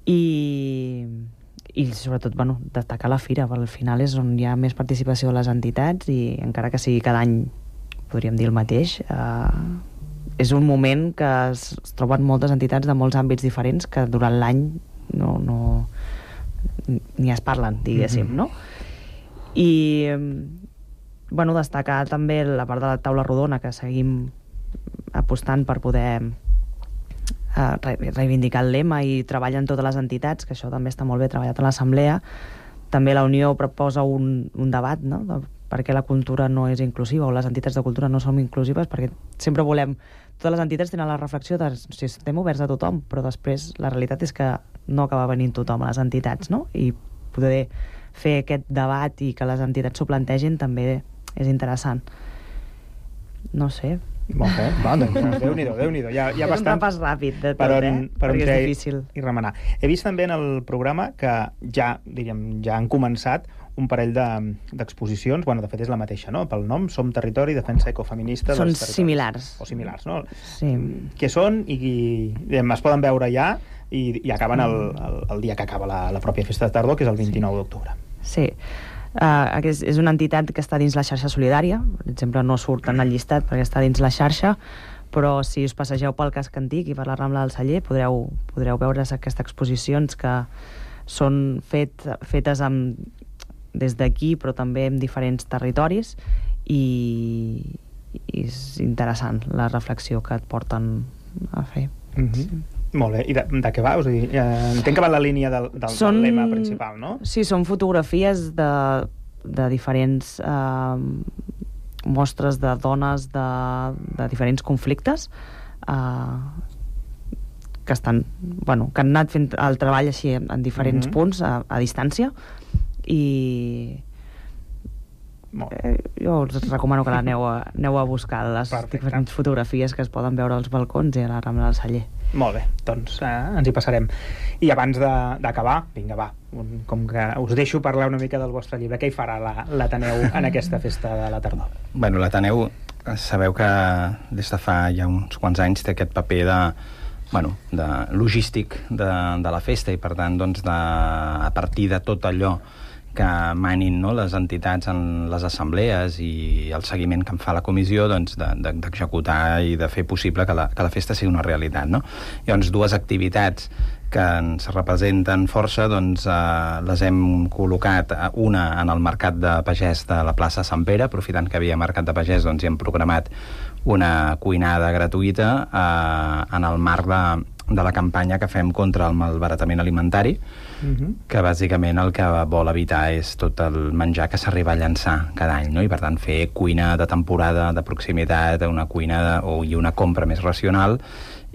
I, i sobretot bueno, destacar la fira, perquè al final és on hi ha més participació de les entitats i encara que sigui cada any podríem dir el mateix eh, és un moment que es, es troben moltes entitats de molts àmbits diferents que durant l'any no, no, ni es parlen, diguéssim, Mhm. no? I, bueno, destacar també la part de la taula rodona que seguim apostant per poder eh, re- reivindicar el lema i treballen totes les entitats, que això també està molt bé treballat a l'Assemblea. També la Unió proposa un, un debat no? de per què la cultura no és inclusiva o les entitats de cultura no som inclusives, perquè sempre volem... Totes les entitats tenen la reflexió de si estem oberts a tothom, però després la realitat és que no acaba venint tothom a les entitats, no? I poder fer aquest debat i que les entitats s'ho plantegin també és interessant. No sé, Molt bé, va, doncs, Déu-n'hi-do, déu nhi déu hi ha és un bastant repàs ràpid de tot, per on, eh? per on Perquè és difícil. i remenar. He vist també en el programa que ja, diríem, ja han començat un parell de- d'exposicions, bueno, de fet és la mateixa, no? Pel nom, Som Territori, Defensa Ecofeminista Són similars. O similars, no? Sí. Què són i, i diguem, es poden veure ja i, i acaben el, el, el dia que acaba la, la pròpia festa de tardor, que és el 29 d'octubre. Sí. Uh, és, és una entitat que està dins la xarxa solidària, per exemple no surt en el llistat perquè està dins la xarxa, però si us passegeu pel casc antic i per la Rambla del Celler podreu, podreu veure aquestes exposicions que són fet, fetes amb, des d'aquí però també en diferents territoris i, i és interessant la reflexió que et porten a fer. Mm -hmm. Molt bé, i de, de què va? O sigui, eh, entenc que va la línia del, del, Són- del lema principal, no? Sí, són fotografies de, de diferents eh, mostres de dones de, de diferents conflictes eh, que estan, bueno, que han anat fent el treball així en diferents Mhm. punts a, a distància i eh, jo us recomano que l'aneu a, aneu a buscar les Perfecte. diferents fotografies que es poden veure als balcons i a la Rambla del Celler. Molt bé, doncs eh, ens hi passarem. I abans d'acabar, vinga, va, un, com que us deixo parlar una mica del vostre llibre, què hi farà la- l'Ateneu en aquesta festa de la tardor? Bueno, l'Ateneu, sabeu que des de fa ja uns quants anys té aquest paper de, bueno, de logístic de, de la festa i per tant doncs, de, a partir de tot allò que manin no, les entitats en les assemblees i el seguiment que en fa la comissió doncs, de- de- d'executar de, i de fer possible que la, que la festa sigui una realitat. No? Llavors, dues activitats que ens representen força, doncs eh, les hem col·locat eh, una en el mercat de pagès de la plaça Sant Pere, aprofitant que havia mercat de pagès, doncs hi hem programat una cuinada gratuïta eh, en el marc de, de la campanya que fem contra el malbaratament alimentari, -hmm. que bàsicament el que vol evitar és tot el menjar que s'arriba a llançar cada any, no? i per tant fer cuina de temporada, de proximitat, una cuina de, o, i una compra més racional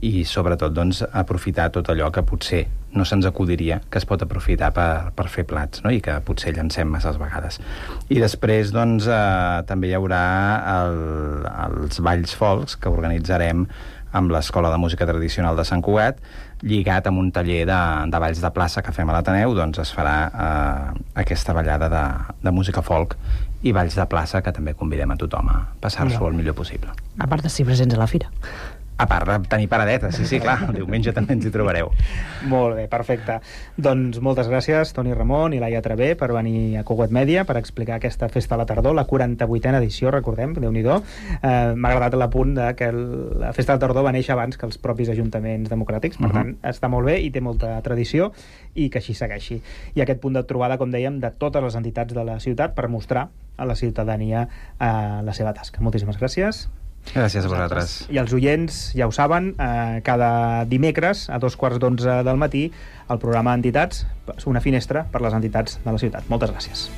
i sobretot doncs, aprofitar tot allò que potser no se'ns acudiria que es pot aprofitar per, per fer plats no? i que potser llancem masses vegades. I després doncs, eh, també hi haurà el, els balls folks que organitzarem amb l'Escola de Música Tradicional de Sant Cugat, lligat amb un taller de, de balls de plaça que fem a l'Ateneu, doncs es farà eh, aquesta ballada de, de música folk i balls de plaça que també convidem a tothom a passar-s'ho el millor possible. A part de ser presents a la fira. A part de tenir paradeta, sí, sí, clar, el diumenge també ens hi trobareu. Molt bé, perfecte. Doncs moltes gràcies, Toni Ramon i Laia Travé, per venir a Cogot Media per explicar aquesta festa a la tardor, la 48a edició, recordem, déu nhi eh, M'ha agradat l'apunt de que la festa de la tardor va néixer abans que els propis ajuntaments democràtics, per Mhm. tant, està molt bé i té molta tradició i que així segueixi. I aquest punt de trobada, com dèiem, de totes les entitats de la ciutat per mostrar a la ciutadania eh, la seva tasca. Moltíssimes gràcies. Gràcies a vosaltres. I els oients, ja ho saben, eh, cada dimecres a dos quarts d'onze del matí el programa Entitats, una finestra per les entitats de la ciutat. Moltes gràcies.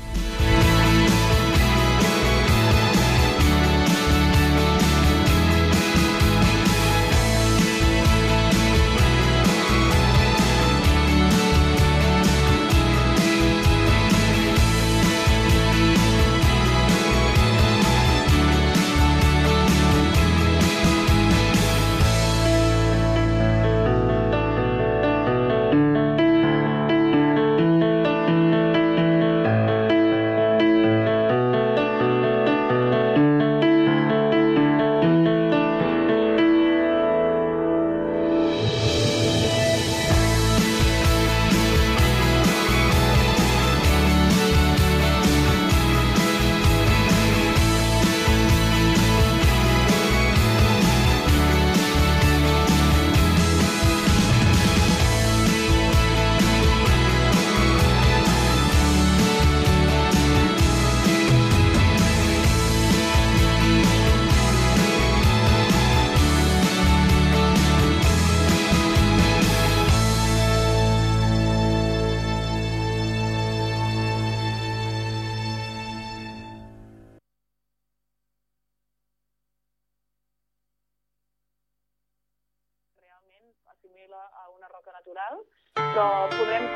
Però podrem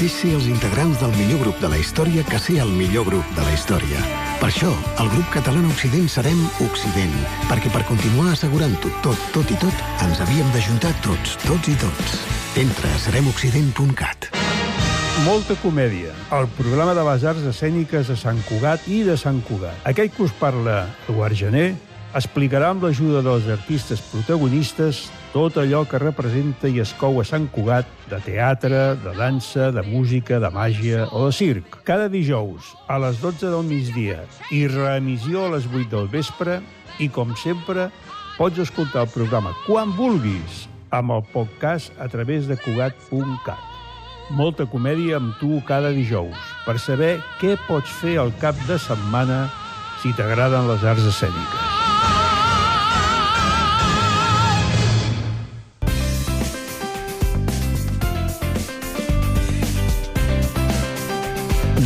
mateix ser els integrants del millor grup de la història que ser el millor grup de la història. Per això, el grup català Occident serem Occident, perquè per continuar assegurant-ho tot, tot i tot, ens havíem d'ajuntar tots, tots i tots. Entra a seremoccident.cat. Molta comèdia, el programa de les arts escèniques de Sant Cugat i de Sant Cugat. Aquell que us parla, Eduard Gené, explicarà amb l'ajuda dels artistes protagonistes tot allò que representa i es cou a Sant Cugat de teatre, de dansa, de música, de màgia o de circ. Cada dijous a les 12 del migdia i reemissió a les 8 del vespre i, com sempre, pots escoltar el programa quan vulguis amb el podcast a través de Cugat.cat. Molta comèdia amb tu cada dijous per saber què pots fer al cap de setmana si t'agraden les arts escèniques.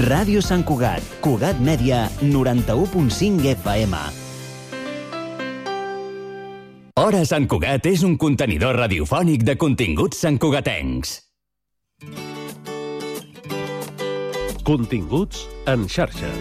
Ràdio Sant Cugat, Cugat Mèdia, 91.5 FM. Hora Sant Cugat és un contenidor radiofònic de continguts santcugatencs. Continguts en xarxa.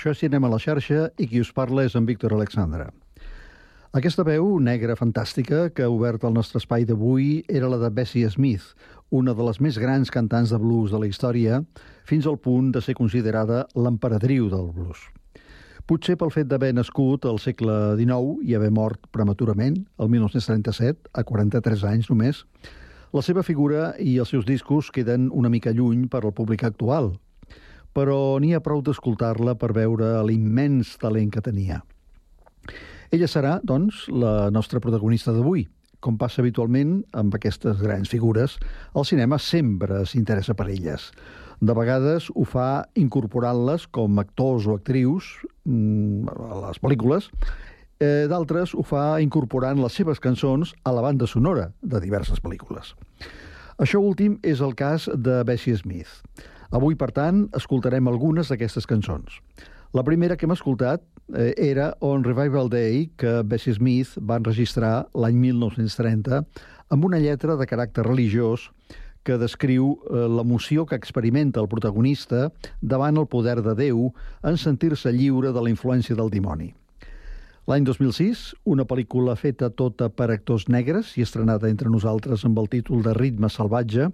Això és Cinema a la xarxa i qui us parla és en Víctor Alexandra. Aquesta veu negra fantàstica que ha obert el nostre espai d'avui era la de Bessie Smith, una de les més grans cantants de blues de la història, fins al punt de ser considerada l'emperadriu del blues. Potser pel fet d'haver nascut al segle XIX i haver mort prematurament, el 1937, a 43 anys només, la seva figura i els seus discos queden una mica lluny per al públic actual, però n'hi ha prou d'escoltar-la per veure l'immens talent que tenia. Ella serà, doncs, la nostra protagonista d'avui. Com passa habitualment amb aquestes grans figures, el cinema sempre s'interessa per elles. De vegades ho fa incorporant-les com actors o actrius mm, a les pel·lícules, eh, d'altres ho fa incorporant les seves cançons a la banda sonora de diverses pel·lícules. Això últim és el cas de Bessie Smith. Avui, per tant, escoltarem algunes d'aquestes cançons. La primera que hem escoltat eh, era On Revival Day, que Bessie Smith va enregistrar l'any 1930 amb una lletra de caràcter religiós que descriu eh, l'emoció que experimenta el protagonista davant el poder de Déu en sentir-se lliure de la influència del dimoni. L'any 2006, una pel·lícula feta tota per actors negres i estrenada entre nosaltres amb el títol de Ritme salvatge,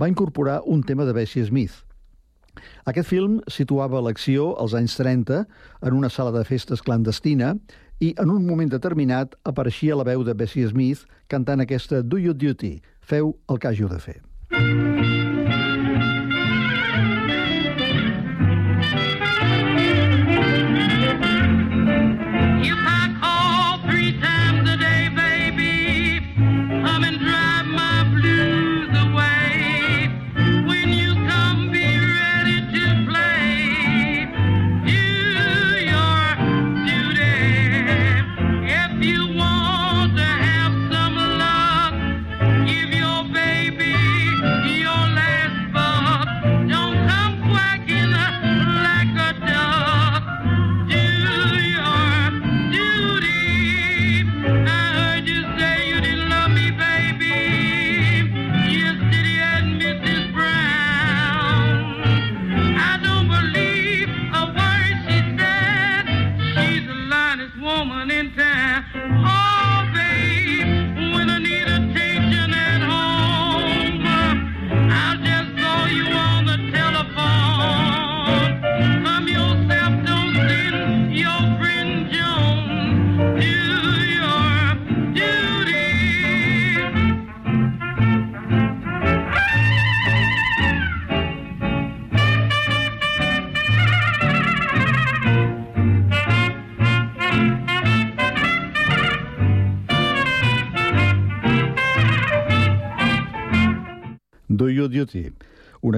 va incorporar un tema de Bessie Smith. Aquest film situava l'acció als anys 30 en una sala de festes clandestina i en un moment determinat apareixia la veu de Bessie Smith cantant aquesta Do Your Duty, feu el que hàgiu de fer. If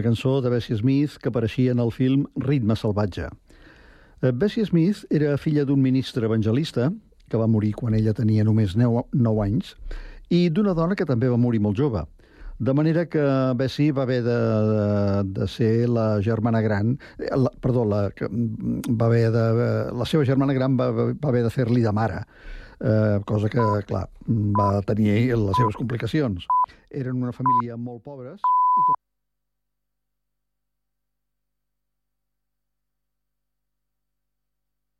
cançó de Bessie Smith que apareixia en el film Ritme salvatge. Eh, Bessie Smith era filla d'un ministre evangelista que va morir quan ella tenia només 9, 9 anys i d'una dona que també va morir molt jove. De manera que Bessie va haver de, de, de ser la germana gran, eh, la, perdó, la, mm, va haver de, la seva germana gran va, va haver de fer-li de mare, eh, cosa que, clar, va tenir les seves complicacions. Eren una família molt pobres,